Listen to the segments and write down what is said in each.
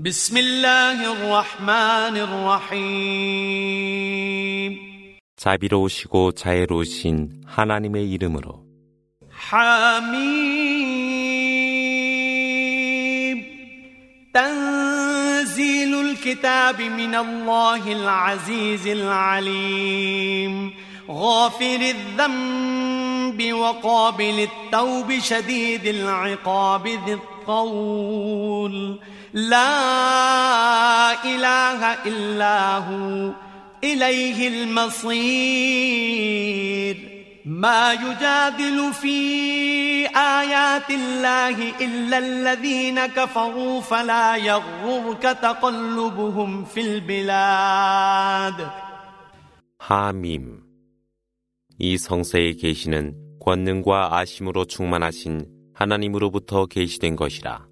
بسم الله الرحمن الرحيم 자비로우시고 자애로우신 하나님의 이름으로 حميم تنزيل الكتاب من الله العزيز العليم غافر الذنب وقابل التوب شديد العقاب ذي الطول لا إله إلا هو إليه المصير ما يجادل في آيات الله إلا الذين كفروا فلا يغررك تقلبهم في البلاد 하밈 이 성서에 계시는 권능과 아심으로 충만하신 하나님으로부터 계시된 것이라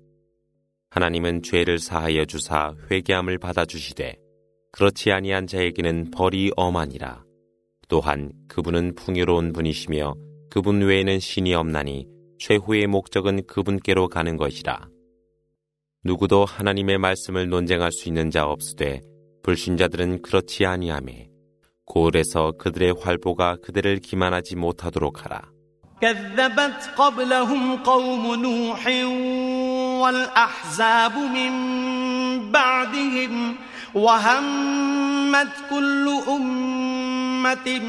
하나님은 죄를 사하여 주사 회개함을 받아 주시되 그렇지 아니한 자에게는 벌이 엄하니라 또한 그분은 풍요로운 분이시며 그분 외에는 신이 없나니 최후의 목적은 그분께로 가는 것이라 누구도 하나님의 말씀을 논쟁할 수 있는 자 없으되 불신자들은 그렇지 아니하매 고을에서 그들의 활보가 그들을 기만하지 못하도록 하라. والأحزاب من بعدهم وهمت كل أمة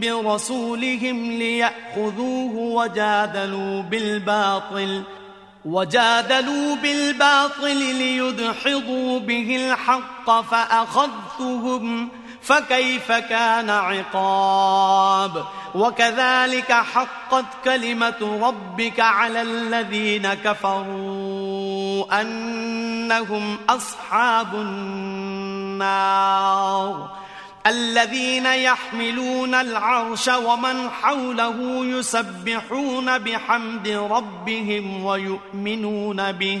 برسولهم ليأخذوه وجادلوا بالباطل وجادلوا بالباطل ليدحضوا به الحق فأخذتهم فكيف كان عقاب؟ وكذلك حقت كلمة ربك على الذين كفروا أنهم أصحاب النار. الذين يحملون العرش ومن حوله يسبحون بحمد ربهم ويؤمنون به.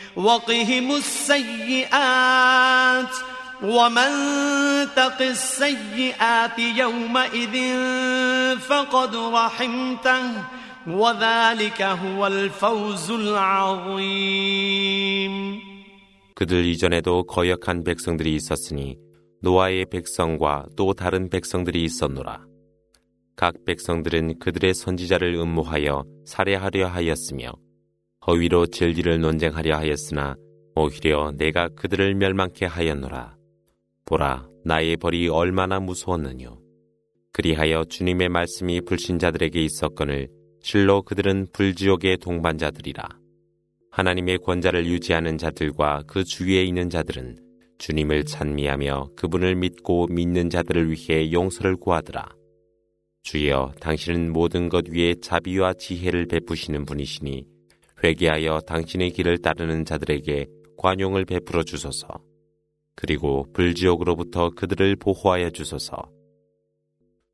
وقهم السيئات ومن تق السيئات يومئذ فقد رحمته وذلك هو الفوز العظيم 그들 이전에도 거역한 백성들이 있었으니 노아의 백성과 또 다른 백성들이 있었노라. 각 백성들은 그들의 선지자를 음모하여 살해하려 하였으며 허위로 진리를 논쟁하려 하였으나 오히려 내가 그들을 멸망케 하였노라. 보라, 나의 벌이 얼마나 무서웠느뇨. 그리하여 주님의 말씀이 불신자들에게 있었거늘 실로 그들은 불지옥의 동반자들이라. 하나님의 권자를 유지하는 자들과 그 주위에 있는 자들은 주님을 찬미하며 그분을 믿고 믿는 자들을 위해 용서를 구하더라. 주여, 당신은 모든 것 위에 자비와 지혜를 베푸시는 분이시니 회개하여 당신의 길을 따르는 자들에게 관용을 베풀어 주소서. 그리고 불지옥으로부터 그들을 보호하여 주소서.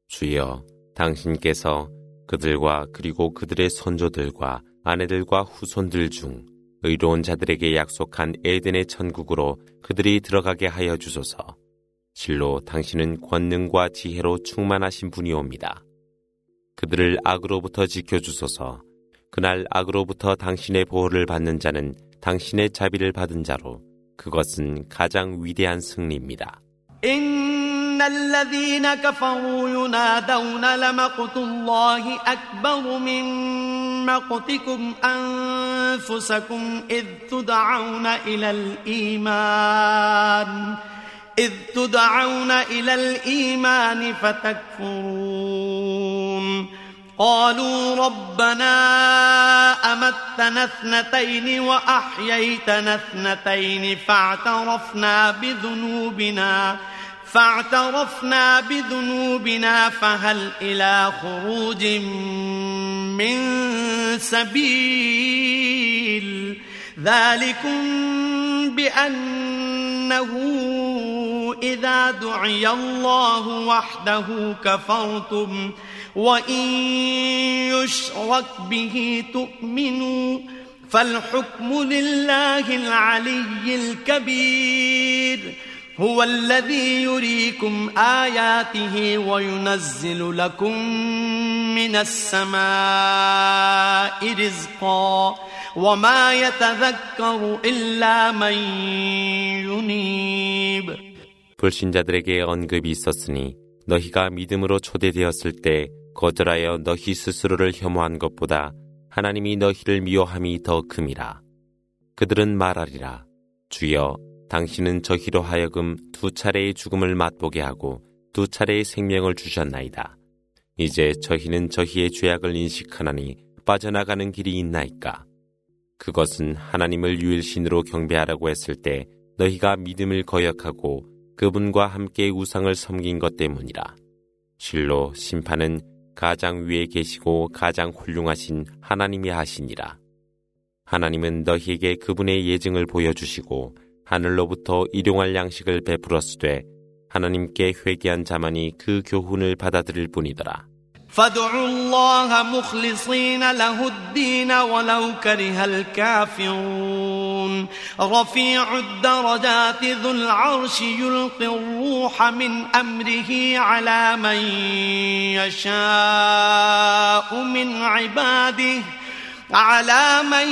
주여, 당신께서 그들과 그리고 그들의 선조들과 아내들과 후손들 중 의로운 자들에게 약속한 에덴의 천국으로 그들이 들어가게 하여 주소서. 실로 당신은 권능과 지혜로 충만하신 분이옵니다. 그들을 악으로부터 지켜주소서. 그날 악으로부터 당신의 보호를 받는 자는 당신의 자비를 받은 자로 그것은 가장 위대한 승리입니다. إن الذين كفروا ينادون لمقت الله أكبر من مقتكم أنفسكم إذ تدعون إلى الإيمان إذ تدعون إلى الإيمان فتكفرون قالوا ربنا أمتنا اثنتين وأحييتنا اثنتين فاعترفنا بذنوبنا فاعترفنا بذنوبنا فهل إلى خروج من سبيل؟ ذلكم بأنه إذا دعي الله وحده كفرتم وإن يشرك به تؤمنوا فالحكم لله العلي الكبير هو الذي يريكم آياته وينزل لكم من السماء رزقا وما يتذكر إلا من ينيب 불신자들에게 언급이 있었으니 너희가 믿음으로 초대되었을 때 거절하여 너희 스스로를 혐오한 것보다 하나님이 너희를 미워함이 더 큼이라. 그들은 말하리라. 주여 당신은 저희로 하여금 두 차례의 죽음을 맛보게 하고 두 차례의 생명을 주셨나이다. 이제 저희는 저희의 죄악을 인식하나니 빠져나가는 길이 있나이까. 그것은 하나님을 유일신으로 경배하라고 했을 때 너희가 믿음을 거역하고 그분과 함께 우상을 섬긴 것 때문이라. 실로 심판은 가장 위에 계시고 가장 훌륭하신 하나님이 하시니라. 하나님은 너희에게 그분의 예증을 보여주시고 하늘로부터 일용할 양식을 베풀었으되 하나님께 회개한 자만이 그 교훈을 받아들일 뿐이더라. رفيع الدرجات ذو العرش يلقي الروح من أمره على من يشاء من عباده على من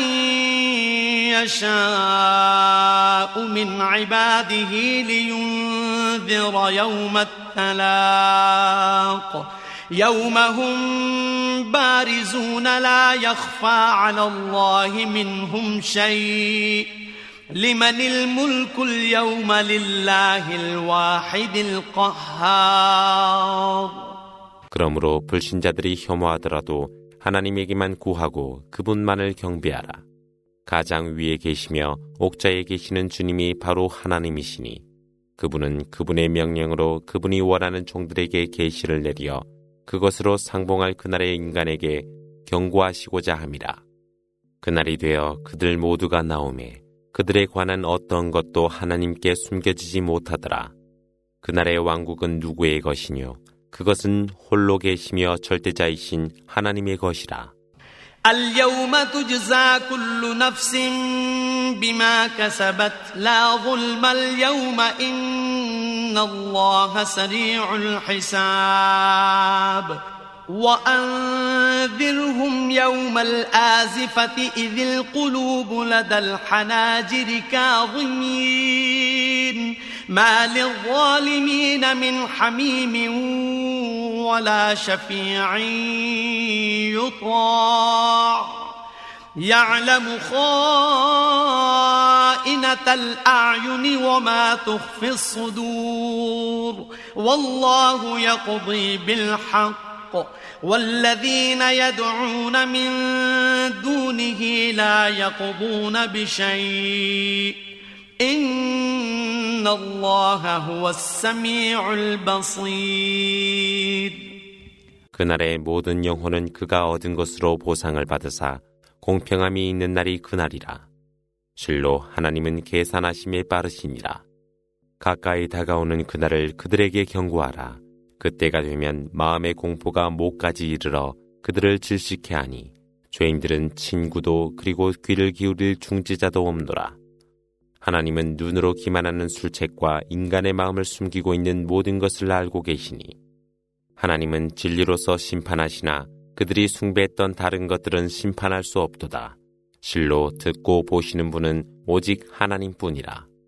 يشاء من عباده لينذر يوم التلاق. يوم هم بارزون لا يخفى على الله منهم شيء لمن الملك اليوم لله الواحد القهار 그러므로 불신자들이 혐오하더라도 하나님에게만 구하고 그분만을 경배하라. 가장 위에 계시며 옥자에 계시는 주님이 바로 하나님이시니 그분은 그분의 명령으로 그분이 원하는 종들에게 계시를 내려 그것으로 상봉할 그날의 인간에게 경고하시고자 함이라. 그날이 되어 그들 모두가 나오매 그들에 관한 어떤 것도 하나님께 숨겨지지 못하더라. 그날의 왕국은 누구의 것이뇨? 그것은 홀로 계시며 절대자이신 하나님의 것이라. اليوم تجزى كل نفس بما كسبت. لا ظلم اليوم إن الله سريع الحساب. وأنذرهم يوم الآزفة إذ القلوب لدى الحناجر كاظمين. ما للظالمين من حميم ولا شفيع يطاع. يعلم خائنة الأعين وما تخفي الصدور. والله يقضي بالحق. والذين يدعون من دونه لا يقضون بشيء إن الله هو السميع البصير 그날의 모든 영혼은 그가 얻은 것으로 보상을 받으사 공평함이 있는 날이 그날이라. 실로 하나님은 계산하심에 빠르시니라. 가까이 다가오는 그날을 그들에게 경고하라. 그때가 되면 마음의 공포가 목까지 이르러 그들을 질식해 하니 죄인들은 친구도 그리고 귀를 기울일 중지자도 없노라. 하나님은 눈으로 기만하는 술책과 인간의 마음을 숨기고 있는 모든 것을 알고 계시니 하나님은 진리로서 심판하시나 그들이 숭배했던 다른 것들은 심판할 수 없도다. 실로 듣고 보시는 분은 오직 하나님뿐이라.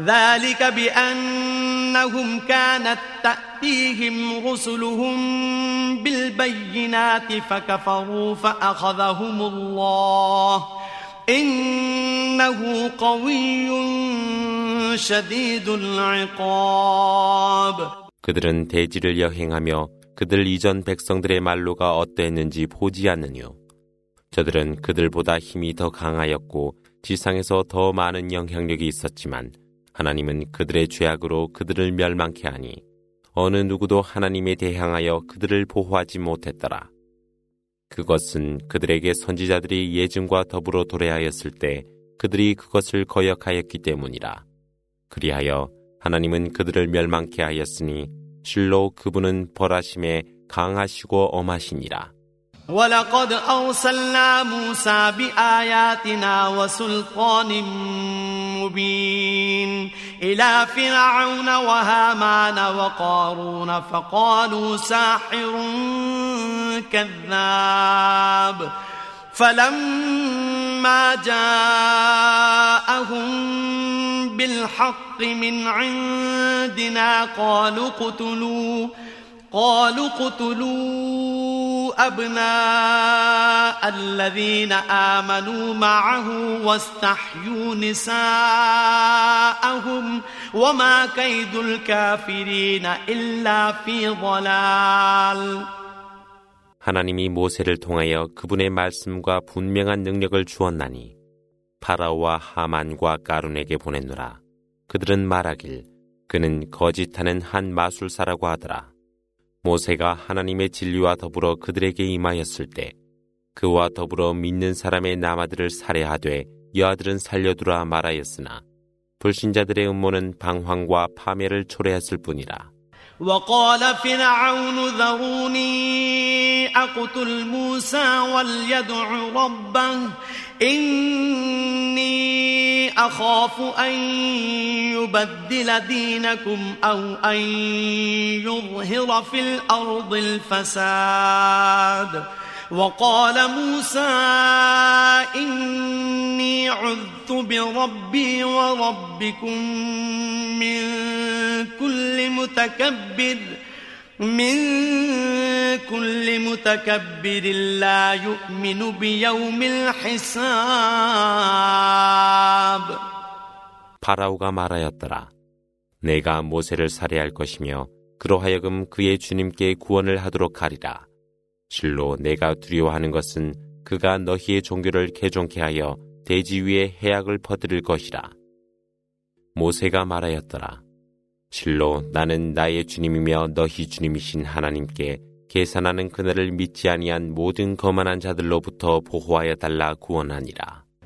ذلك بأنهم كانت تأتيهم رسلهم بالبينات فكفروا فأخذهم الله إنه قوي شديد العقاب 그들은 대지를 여행하며 그들 이전 백성들의 말로가 어떠했는지 보지 않느뇨. 저들은 그들보다 힘이 더 강하였고 지상에서 더 많은 영향력이 있었지만 하나님은 그들의 죄악으로 그들을 멸망케 하니 어느 누구도 하나님에 대항하여 그들을 보호하지 못했더라. 그것은 그들에게 선지자들이 예증과 더불어 도래하였을 때 그들이 그것을 거역하였기 때문이라. 그리하여 하나님은 그들을 멸망케 하였으니 실로 그분은 벌하심에 강하시고 엄하시니라. ولقد أرسلنا موسى بآياتنا وسلطان مبين إلى فرعون وهامان وقارون فقالوا ساحر كذاب فلما جاءهم بالحق من عندنا قالوا اقتلوا قالوا اقتلوا أبناء الذين آمنوا معه واستحيوا نساءهم وما كيد الكافرين إلا في ضلال 하나님이 모세를 통하여 그분의 말씀과 분명한 능력을 주었나니 파라오와 하만과 까룬에게 보냈노라. 그들은 말하길 그는 거짓하는 한 마술사라고 하더라. 모세가 하나님의 진리와 더불어 그들에게 임하였을 때 그와 더불어 믿는 사람의 남아들을 살해하되 여아들은 살려두라 말하였으나 불신자들의 음모는 방황과 파멸을 초래했을 뿐이라. وقال فرعون ذروني أقتل موسى وليدع ربه إني أخاف أن يبدل دينكم أو أن يظهر في الأرض الفساد وقال موسى إني عذت بربي وربكم من كل متكبر من كل متكبر لا يؤمن بيوم الحساب 파라오가 말하였더라. 내가 모세를 살해할 것이며 그로 하여금 그의 주님께 구원을 하도록 하리라. 실로 내가 두려워하는 것은 그가 너희의 종교를 개종케 하여 대지 위에 해악을 퍼뜨릴 것이라. 모세가 말하였더라. 실로 나는 나의 주님이며 너희 주님이신 하나님께 계산하는 그날을 믿지 아니한 모든 거만한 자들로부터 보호하여 달라 구원하니라.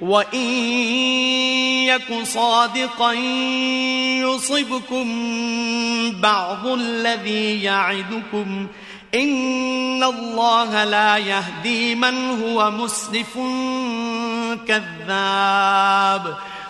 وإن يك صادقا يصبكم بعض الذي يعدكم إن الله لا يهدي من هو مسرف كذاب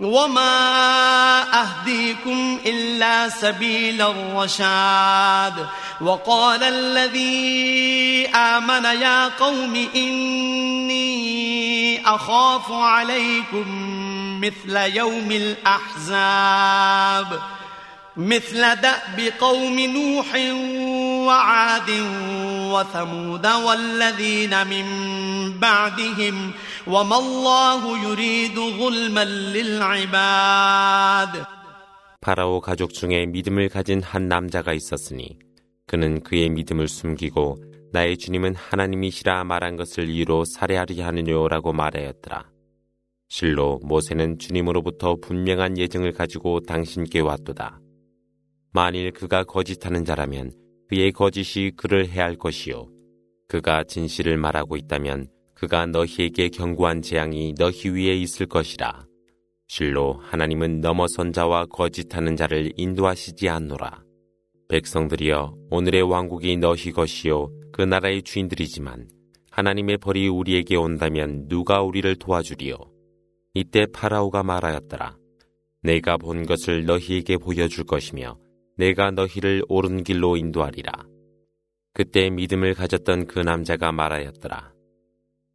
وما أهديكم إلا سبيل الرشاد وقال الذي آمن يا قوم إني أخاف عليكم مثل يوم الأحزاب مثل دأب قوم نوح وعاد وثمود والذين من بعدهم وما الله يريد ظلما للعباد 파라오 가족 중에 믿음을 가진 한 남자가 있었으니 그는 그의 믿음을 숨기고 나의 주님은 하나님이시라 말한 것을 이유로 살해하려 하느냐라고 말하였더라. 실로 모세는 주님으로부터 분명한 예증을 가지고 당신께 왔도다. 만일 그가 거짓하는 자라면 그의 거짓이 그를 해할 것이요. 그가 진실을 말하고 있다면 그가 너희에게 경고한 재앙이 너희 위에 있을 것이라. 실로 하나님은 넘어선 자와 거짓하는 자를 인도하시지 않노라. 백성들이여 오늘의 왕국이 너희 것이요 그 나라의 주인들이지만 하나님의 벌이 우리에게 온다면 누가 우리를 도와주리요. 이때 파라오가 말하였더라. 내가 본 것을 너희에게 보여줄 것이며 내가 너희를 옳은 길로 인도하리라. 그때 믿음을 가졌던 그 남자가 말하였더라.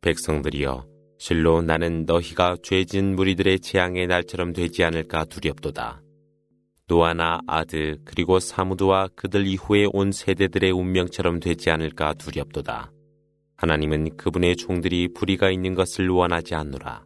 백성들이여, 실로 나는 너희가 죄진 무리들의 재앙의 날처럼 되지 않을까 두렵도다. 노아나 아드 그리고 사무드와 그들 이후에 온 세대들의 운명처럼 되지 않을까 두렵도다. 하나님은 그분의 종들이 불의가 있는 것을 원하지 않노라.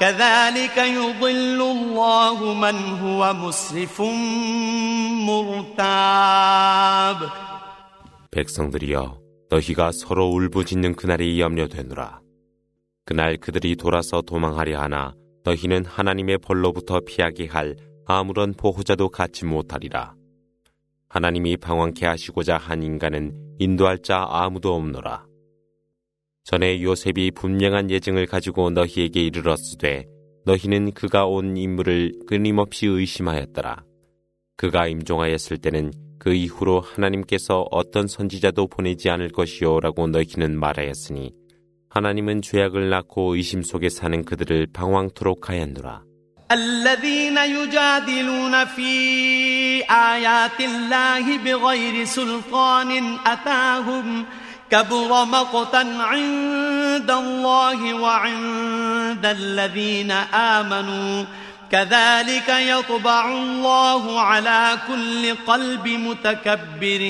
كذلك يضل الله من هو مسرف مرتاب 백성들이여 너희가 서로 울부짖는 그날이 염려되노라 그날 그들이 돌아서 도망하려 하나 너희는 하나님의 벌로부터 피하게 할 아무런 보호자도 갖지 못하리라. 하나님이 방황케 하시고자 한 인간은 인도할 자 아무도 없노라. 전에 요셉이 분명한 예증을 가지고 너희에게 이르렀으되 너희는 그가 온 인물을 끊임없이 의심하였더라. 그가 임종하였을 때는 그 이후로 하나님께서 어떤 선지자도 보내지 않을 것이요라고 너희는 말하였으니 하나님은 죄악을 낳고 의심 속에 사는 그들을 방황토록 하였노라. الذين يجادلون في آيات الله بغير سلطان أتاهم كبر مقتا عند الله وعند الذين آمنوا. كذلك يطبع الله على كل قلب متكبر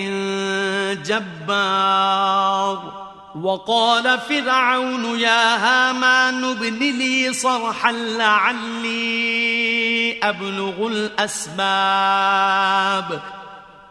جبار. وقال فرعون يا هامان ابن لي صرحا لعلي أبلغ الأسباب.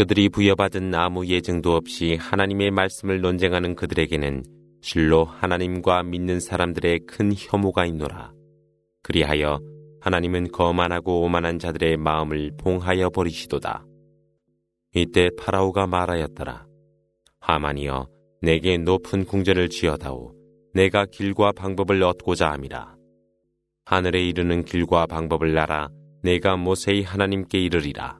그들이 부여받은 아무 예증도 없이 하나님의 말씀을 논쟁하는 그들에게는 실로 하나님과 믿는 사람들의 큰 혐오가 있노라. 그리하여 하나님은 거만하고 오만한 자들의 마음을 봉하여 버리시도다. 이때 파라오가 말하였더라. 하만이여, 내게 높은 궁전을 지어다오. 내가 길과 방법을 얻고자 함이라. 하늘에 이르는 길과 방법을 알아 내가 모세의 하나님께 이르리라.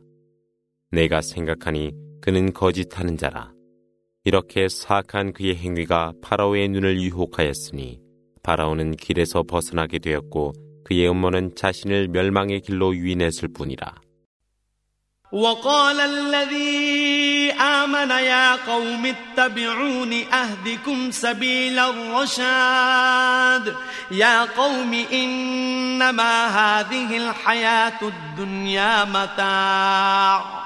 내가 생각하니 그는 거짓하는 자라. 이렇게 사악한 그의 행위가 파라오의 눈을 유혹하였으니 파라오는 길에서 벗어나게 되었고 그의 음모는 자신을 멸망의 길로 유인했을 뿐이라. وقال الذي آمن يا قوم اتبعون أهدكم سبيل الرشاد يا قوم إنما هذه الحياة الدنيا متاع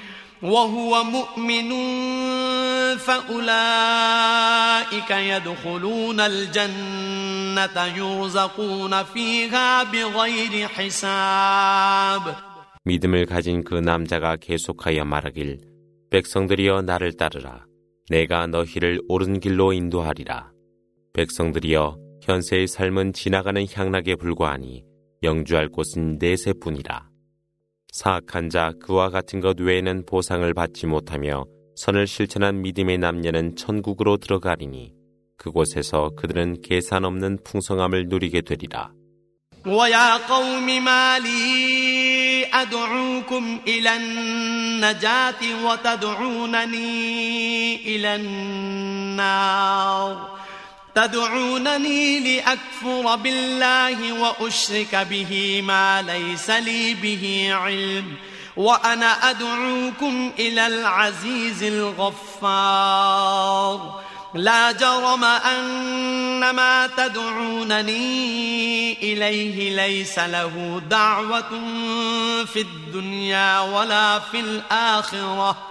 وهو مؤمن فأولئك يدخلون الجنة يرزقون فيها بغير حساب 믿음을 가진 그 남자가 계속하여 말하길 백성들이여 나를 따르라 내가 너희를 옳은 길로 인도하리라 백성들이여 현세의 삶은 지나가는 향락에 불과하니 영주할 곳은 내세뿐이라 사악한 자 그와 같은 것 외에는 보상을 받지 못하며 선을 실천한 믿음의 남녀는 천국으로 들어가리니 그곳에서 그들은 계산 없는 풍성함을 누리게 되리라. ويا قوم ما لي أدعوكم إلى النجاة وتدعونني إلى النار تدعونني لأكفر بالله وأشرك به ما ليس لي به علم وأنا أدعوكم إلى العزيز الغفار. لا جرم أن ما تدعونني إليه ليس له دعوة في الدنيا ولا في الآخرة.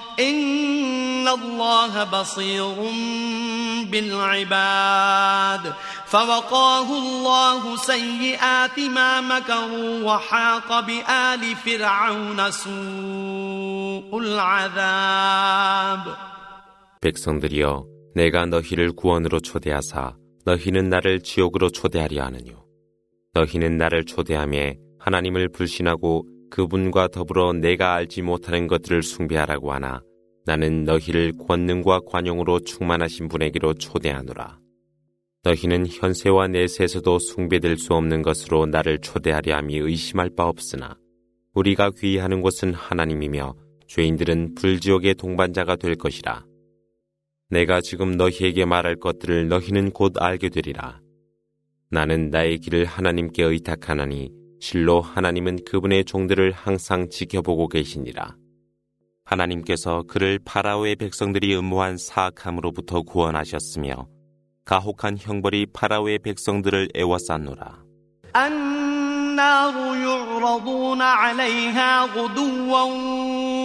إن الله بصير بالعباد فوقاه الله سيئات ما مكروا وحاق بآل فرعون سوء العذاب 백성들이여 내가 너희를 구원으로 초대하사 너희는 나를 지옥으로 초대하려 하느뇨 너희는 나를 초대함에 하나님을 불신하고 그분과 더불어 내가 알지 못하는 것들을 숭배하라고 하나 나는 너희를 권능과 관용으로 충만하신 분에게로 초대하노라. 너희는 현세와 내세에서도 숭배될 수 없는 것으로 나를 초대하려 함이 의심할 바 없으나 우리가 귀의하는 곳은 하나님이며 죄인들은 불지옥의 동반자가 될 것이라. 내가 지금 너희에게 말할 것들을 너희는 곧 알게 되리라. 나는 나의 길을 하나님께 의탁하나니 실로 하나님은 그분의 종들을 항상 지켜보고 계시니라. 하나님께서 그를 파라오의 백성들이 음모한 사악함으로부터 구원하셨으며 가혹한 형벌이 파라오의 백성들을 애워쌌노라. النار يعرضون عليها غدوا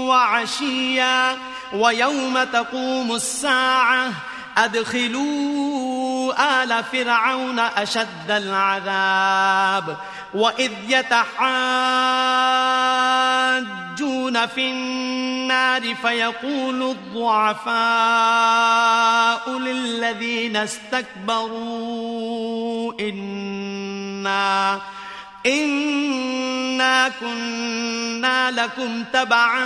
وعشيا ويوم تقوم الساعة أدخلوا آل فرعون أشد العذاب وإذ يتحاجون في النار فيقول الضعفاء للذين استكبروا إنا إنا كنا لكم تبعا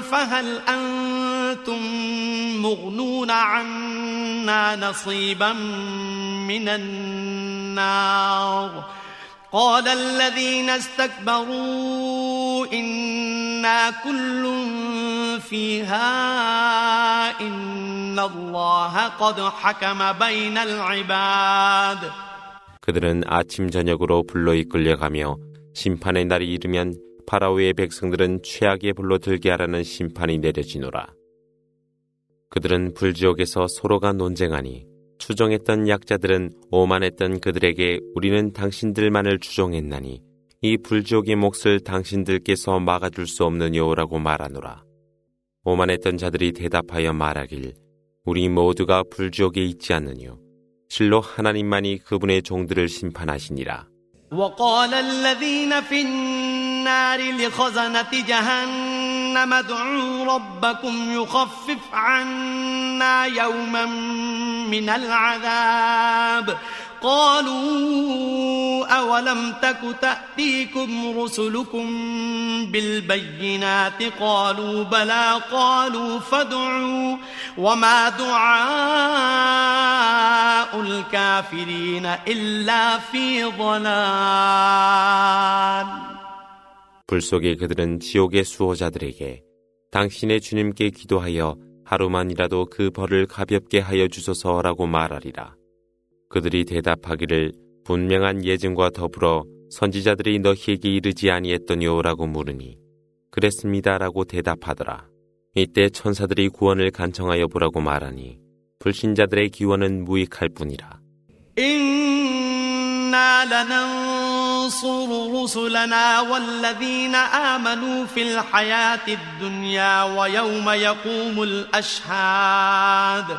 فهل أنتم مغنون عنا نصيبا من النار قال الذين استكبروا إنا كل فيها إن الله قد حكم بين العباد 그들은 아침 저녁으로 불로 이끌려가며 심판의 날이 이르면 파라오의 백성들은 최악의 불로 들게 하라는 심판이 내려지노라. 그들은 불지옥에서 서로가 논쟁하니 추종했던 약자들은 오만했던 그들에게 우리는 당신들만을 추종했나니 이 불지옥의 몫을 당신들께서 막아줄 수 없느냐라고 말하노라. 오만했던 자들이 대답하여 말하길 우리 모두가 불지옥에 있지 않느뇨. 실로 하나님만이 그분의 종들을 심판하시니라. وقال الذين في النار لخزنة جهنم ادعوا ربكم يخفف عنا يوما من العذاب قالوا أولم تك تأتيكم رسلكم بالبينات قالوا بلى قالوا فادعوا وما دعاء الكافرين إلا في ضلال 불 속에 그들은 지옥의 수호자들에게 당신의 주님께 기도하여 하루만이라도 그 벌을 가볍게 하여 주소서라고 말하리라. 그들이 대답하기를 분명한 예증과 더불어 선지자들이 너희에게 이르지 아니했더니요라고 물으니 그랬습니다라고 대답하더라. 이때 천사들이 구원을 간청하여 보라고 말하니 불신자들의 기원은 무익할 뿐이라. ننصر رسلنا والذين آمنوا في الحياة الدنيا ويوم يقوم الأشهاد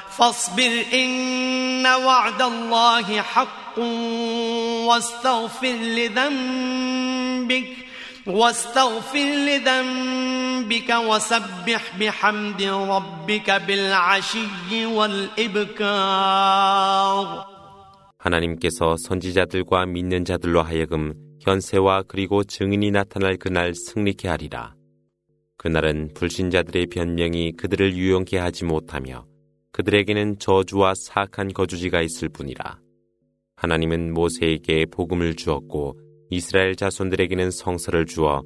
فاصبر إن وعد الله حق واستغفر لذنبك واستغفر لذنبك وسبح بحمد ربك بالعشي والإبكار 하나님께서 선지자들과 믿는 자들로 하여금 현세와 그리고 증인이 나타날 그날 승리케 하리라. 그날은 불신자들의 변명이 그들을 유용케 하지 못하며 그들에게는 저주와 사악한 거주지가 있을 뿐이라. 하나님은 모세에게 복음을 주었고 이스라엘 자손들에게는 성서를 주어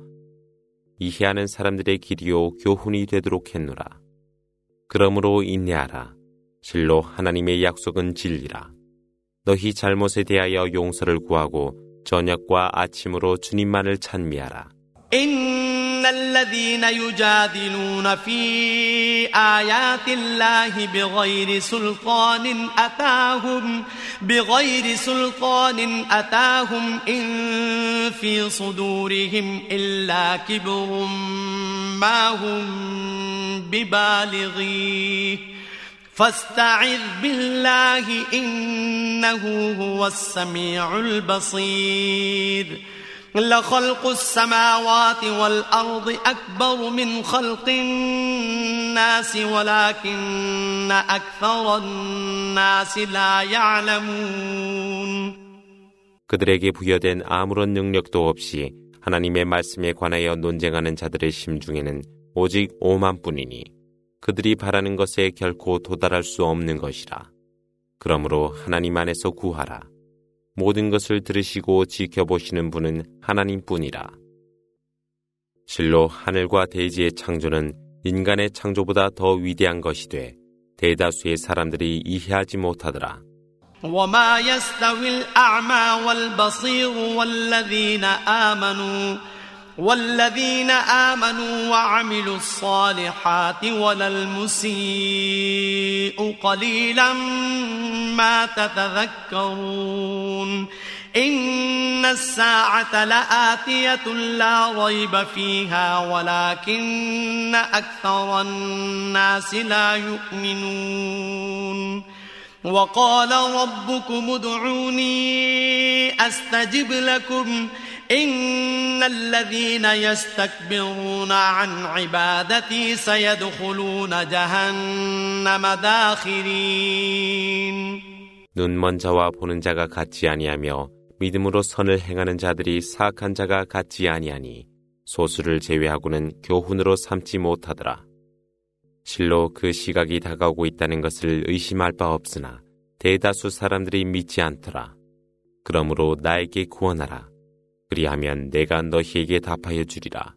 이해하는 사람들의 길이요 교훈이 되도록 했노라. 그러므로 인내하라. 실로 하나님의 약속은 진리라. 너희 잘못에 대하여 용서를 구하고 저녁과 아침으로 주님만을 찬미하라. الذين يجادلون في آيات الله بغير سلطان أتاهم بغير سلطان أتاهم إن في صدورهم إلا كبر ما هم ببالغيه. فاستعذ بالله إنه هو السميع البصير. لخلق السماوات والأرض أكبر من خلق الناس ولكن أكثر الناس لا يعلمون 그들에게 부여된 아무런 능력도 없이 하나님의 말씀에 관하여 논쟁하는 자들의 심중에는 오직 오만뿐이니 그들이 바라는 것에 결코 도달할 수 없는 것이라. 그러므로 하나님 안에서 구하라. 모든 것을 들으시고 지켜보시는 분은 하나님뿐이라. 실로 하늘과 대지의 창조는 인간의 창조보다 더 위대한 것이 돼 대다수의 사람들이 이해하지 못하더라. وما يستوي الأعمى والبصير والذين آمنوا والذين آمنوا وعملوا الصالحات ولا المسيء قليلا ما تتذكرون إن الساعة لآتية لا ريب فيها ولكن أكثر الناس لا يؤمنون وقال ربكم ادعوني أستجب لكم إن الذين يستكبرون عن عبادتي سيدخلون جهنم داخرين 눈먼 자와 보는 자가 같지 아니하며 믿음으로 선을 행하는 자들이 사악한 자가 같지 아니하니 소수를 제외하고는 교훈으로 삼지 못하더라. 실로 그 시각이 다가오고 있다는 것을 의심할 바 없으나 대다수 사람들이 믿지 않더라. 그러므로 나에게 구원하라. 그리하면 내가 너희에게 답하여 주리라.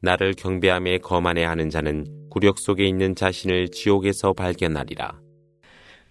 나를 경배함에 거만해 하는 자는 굴욕 속에 있는 자신을 지옥에서 발견하리라.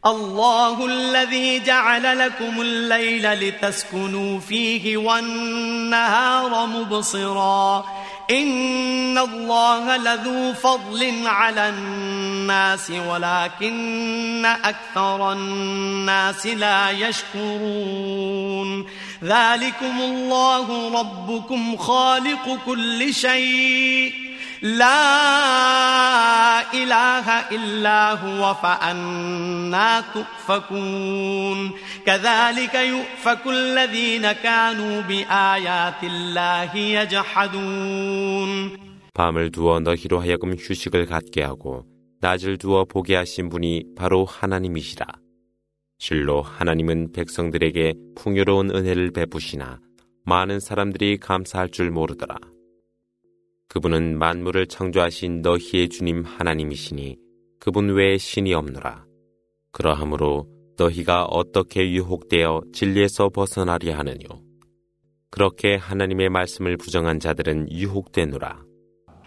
الله الذي جعل لكم الليل لتسكنوا فيه والنهار مبصرا إن الله لذو فضل على الناس الناس ولكن أكثر الناس لا يشكرون ذلكم الله ربكم خالق كل شيء لا إله إلا هو فأنا تؤفكون كذلك يؤفك الذين كانوا بآيات الله يجحدون 밤을 두어 너희로 하여금 휴식을 갖게 하고 낮을 두어 보게 하신 분이 바로 하나님이시라. 실로 하나님은 백성들에게 풍요로운 은혜를 베푸시나 많은 사람들이 감사할 줄 모르더라. 그분은 만물을 창조하신 너희의 주님 하나님이시니 그분 외에 신이 없노라. 그러하므로 너희가 어떻게 유혹되어 진리에서 벗어나려 하느뇨. 그렇게 하나님의 말씀을 부정한 자들은 유혹되노라.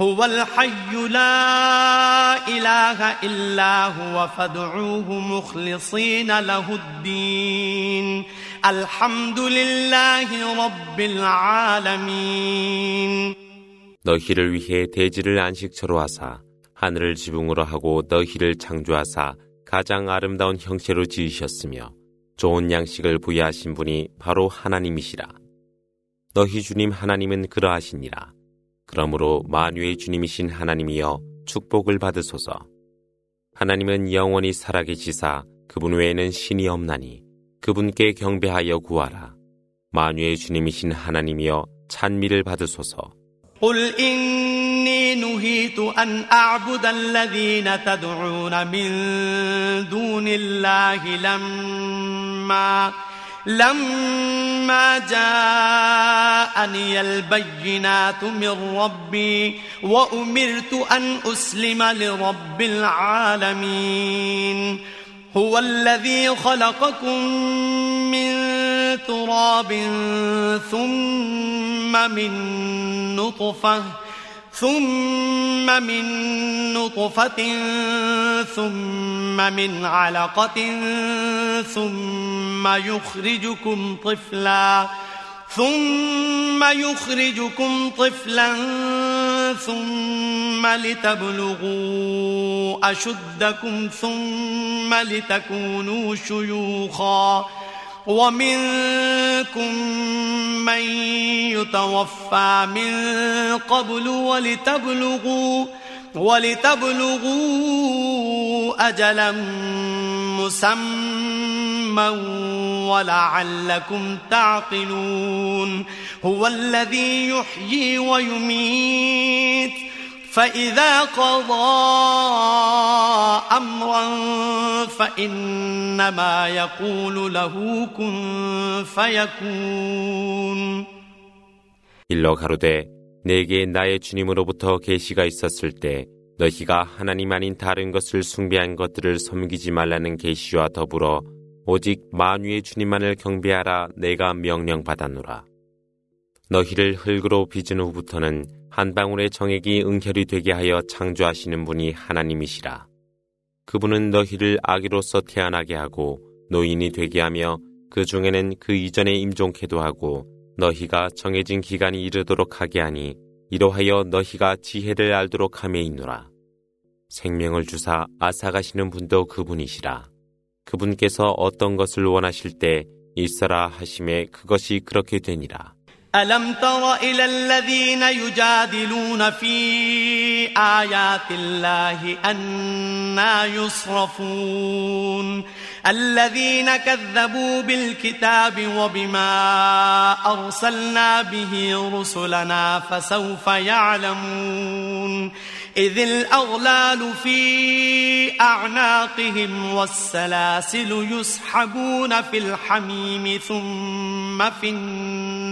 هو الحي لا إله إلا هو فادعوه مخلصين له الدين الحمد لله رب العالمين 너희를 위해 대지를 안식처로 하사 하늘을 지붕으로 하고 너희를 창조하사 가장 아름다운 형체로 지으셨으며 좋은 양식을 부여하신 분이 바로 하나님이시라. 너희 주님 하나님은 그러하시니라. 그러므로 만유의 주님이신 하나님이여 축복을 받으소서. 하나님은 영원히 살아계시사 그분 외에는 신이 없나니 그분께 경배하여 구하라. 만유의 주님이신 하나님이여 찬미를 받으소서. قل إني نهيت أن أعبد الذين تدعون من دون الله لما لما جاءني البينات من ربي وأمرت أن أسلم لرب العالمين. هو الذي خلقكم من تراب ثم من نطفة ثم من نطفة ثم من علقة ثم يخرجكم طفلا ثم يخرجكم طفلا ثم لتبلغوا أشدكم ثم لتكونوا شيوخا. ومنكم من يتوفى من قبل ولتبلغوا ولتبلغوا أجلا مسمى ولعلكم تعقلون هو الذي يحيي ويميت فإذا قضى أمرا فإنما يقول له كن فيكون 일러 가로되 내게 나의 주님으로부터 계시가 있었을 때 너희가 하나님 아닌 다른 것을 숭배한 것들을 섬기지 말라는 계시와 더불어 오직 만유의 주님만을 경배하라 내가 명령받았노라. 너희를 흙으로 빚은 후부터는 한 방울의 정액이 응결이 되게 하여 창조하시는 분이 하나님이시라. 그분은 너희를 아기로서 태어나게 하고 노인이 되게 하며 그 중에는 그 이전에 임종케도 하고 너희가 정해진 기간이 이르도록 하게 하니 이로하여 너희가 지혜를 알도록 함에 있노라. 생명을 주사 아사가시는 분도 그분이시라. 그분께서 어떤 것을 원하실 때 있어라 하심에 그것이 그렇게 되니라. ألم تر إلى الذين يجادلون في آيات الله أنا يصرفون؟ الذين كذبوا بالكتاب وبما أرسلنا به رسلنا فسوف يعلمون. إذ الأغلال في أعناقهم والسلاسل يسحبون في الحميم ثم في النار.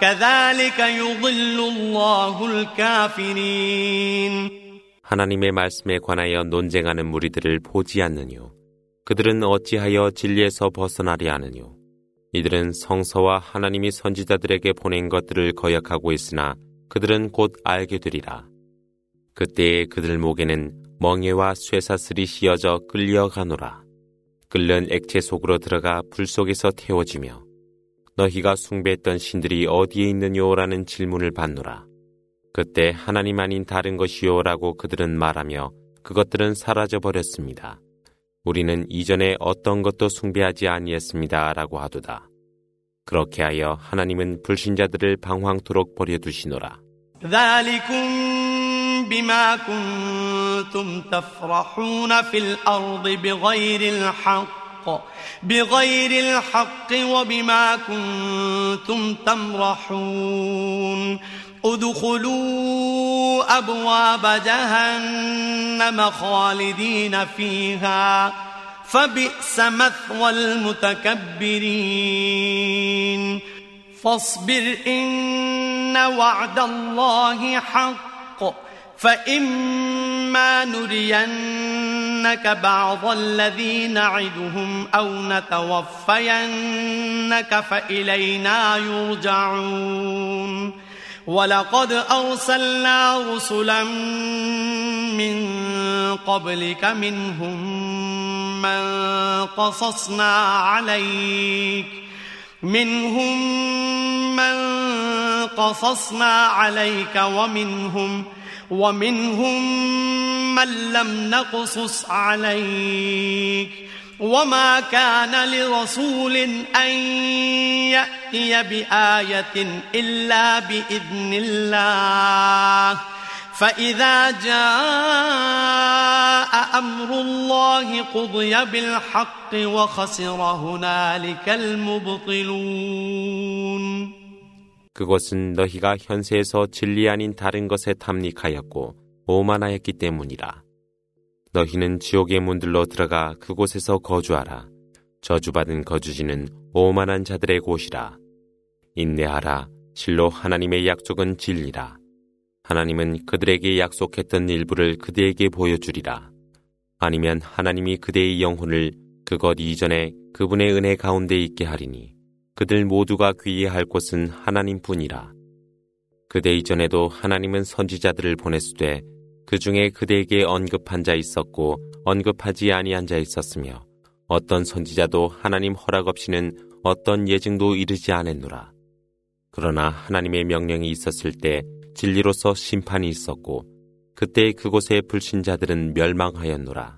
كذلك يضل الله الكافرين 하나님의 말씀에 관하여 논쟁하는 무리들을 보지 않느뇨. 그들은 어찌하여 진리에서 벗어나리 하느뇨. 이들은 성서와 하나님이 선지자들에게 보낸 것들을 거역하고 있으나 그들은 곧 알게 되리라. 그때에 그들 목에는 멍에와 쇠사슬이 씌어져 끌려가노라. 끓는 액체 속으로 들어가 불 속에서 태워지며 너희가 숭배했던 신들이 어디에 있느뇨라는 질문을 받노라. 그때 하나님 아닌 다른 것이요라고 그들은 말하며 그것들은 사라져 버렸습니다. 우리는 이전에 어떤 것도 숭배하지 아니했습니다라고 하도다. 그렇게 하여 하나님은 불신자들을 방황토록 버려두시노라. بما كنتم تفرحون في الأرض بغير الحق بغير الحق وبما كنتم تمرحون. ادخلوا أبواب جهنم خالدين فيها فبئس مثوى المتكبرين. فاصبر إن وعد الله حق. فإما نرينك بعض الذي نعدهم أو نتوفينك فإلينا يرجعون ولقد أرسلنا رسلا من قبلك منهم من قصصنا عليك منهم من قصصنا عليك ومنهم ومنهم من لم نقصص عليك وما كان لرسول أن يأتي بآية إلا بإذن الله. فإذا جاء أمر الله قضي بالحق وخسر هنالك المبطلون. 그것은 너희가 현세에서 진리 아닌 다른 것에 탐닉하였고 오만하였기 때문이라. 너희는 지옥의 문들로 들어가 그곳에서 거주하라. 저주받은 거주지는 오만한 자들의 곳이라. 인내하라. 실로 하나님의 약속은 진리라. 하나님은 그들에게 약속했던 일부를 그대에게 보여주리라. 아니면 하나님이 그대의 영혼을 그것 이전에 그분의 은혜 가운데 있게 하리니 그들 모두가 귀의할 곳은 하나님뿐이라. 그대 이전에도 하나님은 선지자들을 보냈으되 그 중에 그대에게 언급한 자 있었고 언급하지 아니한 자 있었으며 어떤 선지자도 하나님 허락 없이는 어떤 예증도 이르지 않았노라. 그러나 하나님의 명령이 있었을 때 진리로서 심판이 있었고 그때 그곳의 불신자들은 멸망하였노라.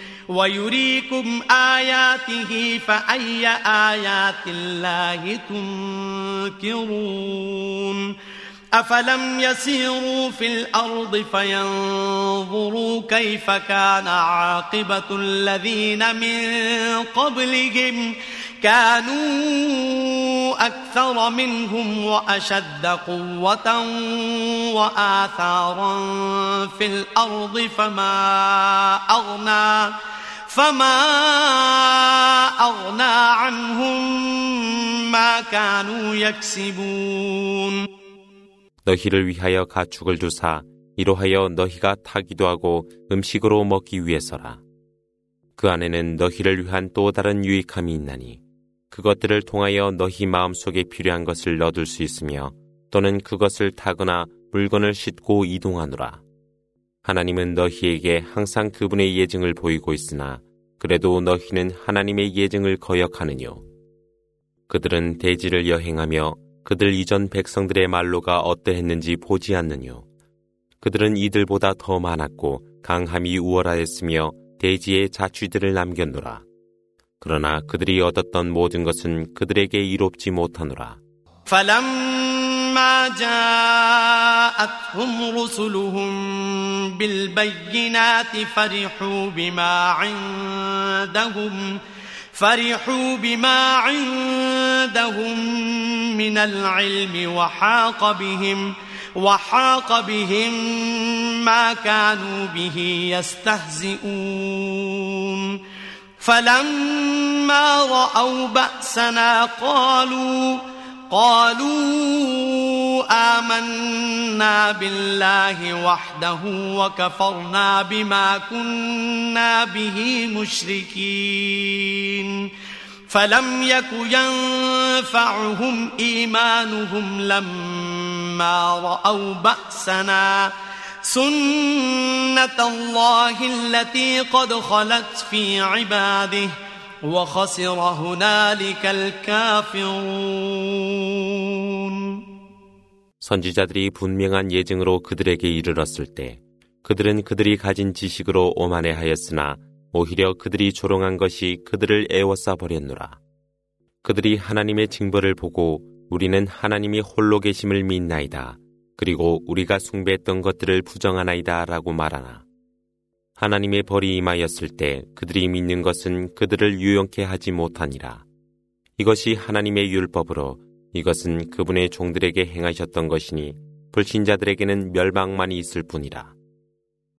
ويريكم آياته فأي آيات الله تنكرون أفلم يسيروا في الأرض فينظروا كيف كان عاقبة الذين من قبلهم كانوا أكثر منهم وأشد قوة وآثارا في الأرض فما أغنى فما أغنى عنهم ما كانوا يكسبون 너희를 위하여 가축을 두사 이로하여 너희가 타기도 하고 음식으로 먹기 위해서라. 그 안에는 너희를 위한 또 다른 유익함이 있나니 그것들을 통하여 너희 마음속에 필요한 것을 얻을 수 있으며 또는 그것을 타거나 물건을 싣고 이동하노라. 하나님은 너희에게 항상 그분의 예증을 보이고 있으나 그래도 너희는 하나님의 예증을 거역하느뇨. 그들은 대지를 여행하며 그들 이전 백성들의 말로가 어떠했는지 보지 않느뇨. 그들은 이들보다 더 많았고 강함이 우월하였으며 대지에 자취들을 남겼노라. 그러나 그들이 얻었던 모든 것은 그들에게 이롭지 못하노라. فلما جاءتهم رسلهم بالبينات فرحوا بما عندهم فرحوا بما عندهم من العلم وحاق بهم وحاق بهم ما كانوا به يستهزئون. فلما رأوا بأسنا قالوا قالوا آمنا بالله وحده وكفرنا بما كنا به مشركين. فلم يك ينفعهم إيمانهم لما رأوا بأسنا. سنة الله التي قد خلت في عباده. وخسر هنالك الكافرون 선지자들이 분명한 예증으로 그들에게 이르렀을 때 그들은 그들이 가진 지식으로 오만해하였으나 오히려 그들이 조롱한 것이 그들을 애워싸 버렸노라. 그들이 하나님의 징벌을 보고 우리는 하나님이 홀로 계심을 믿나이다. 그리고 우리가 숭배했던 것들을 부정하나이다 라고 말하나. 하나님의 벌이 임하였을 때 그들이 믿는 것은 그들을 유용케 하지 못하니라. 이것이 하나님의 율법으로 이것은 그분의 종들에게 행하셨던 것이니 불신자들에게는 멸망만이 있을 뿐이라.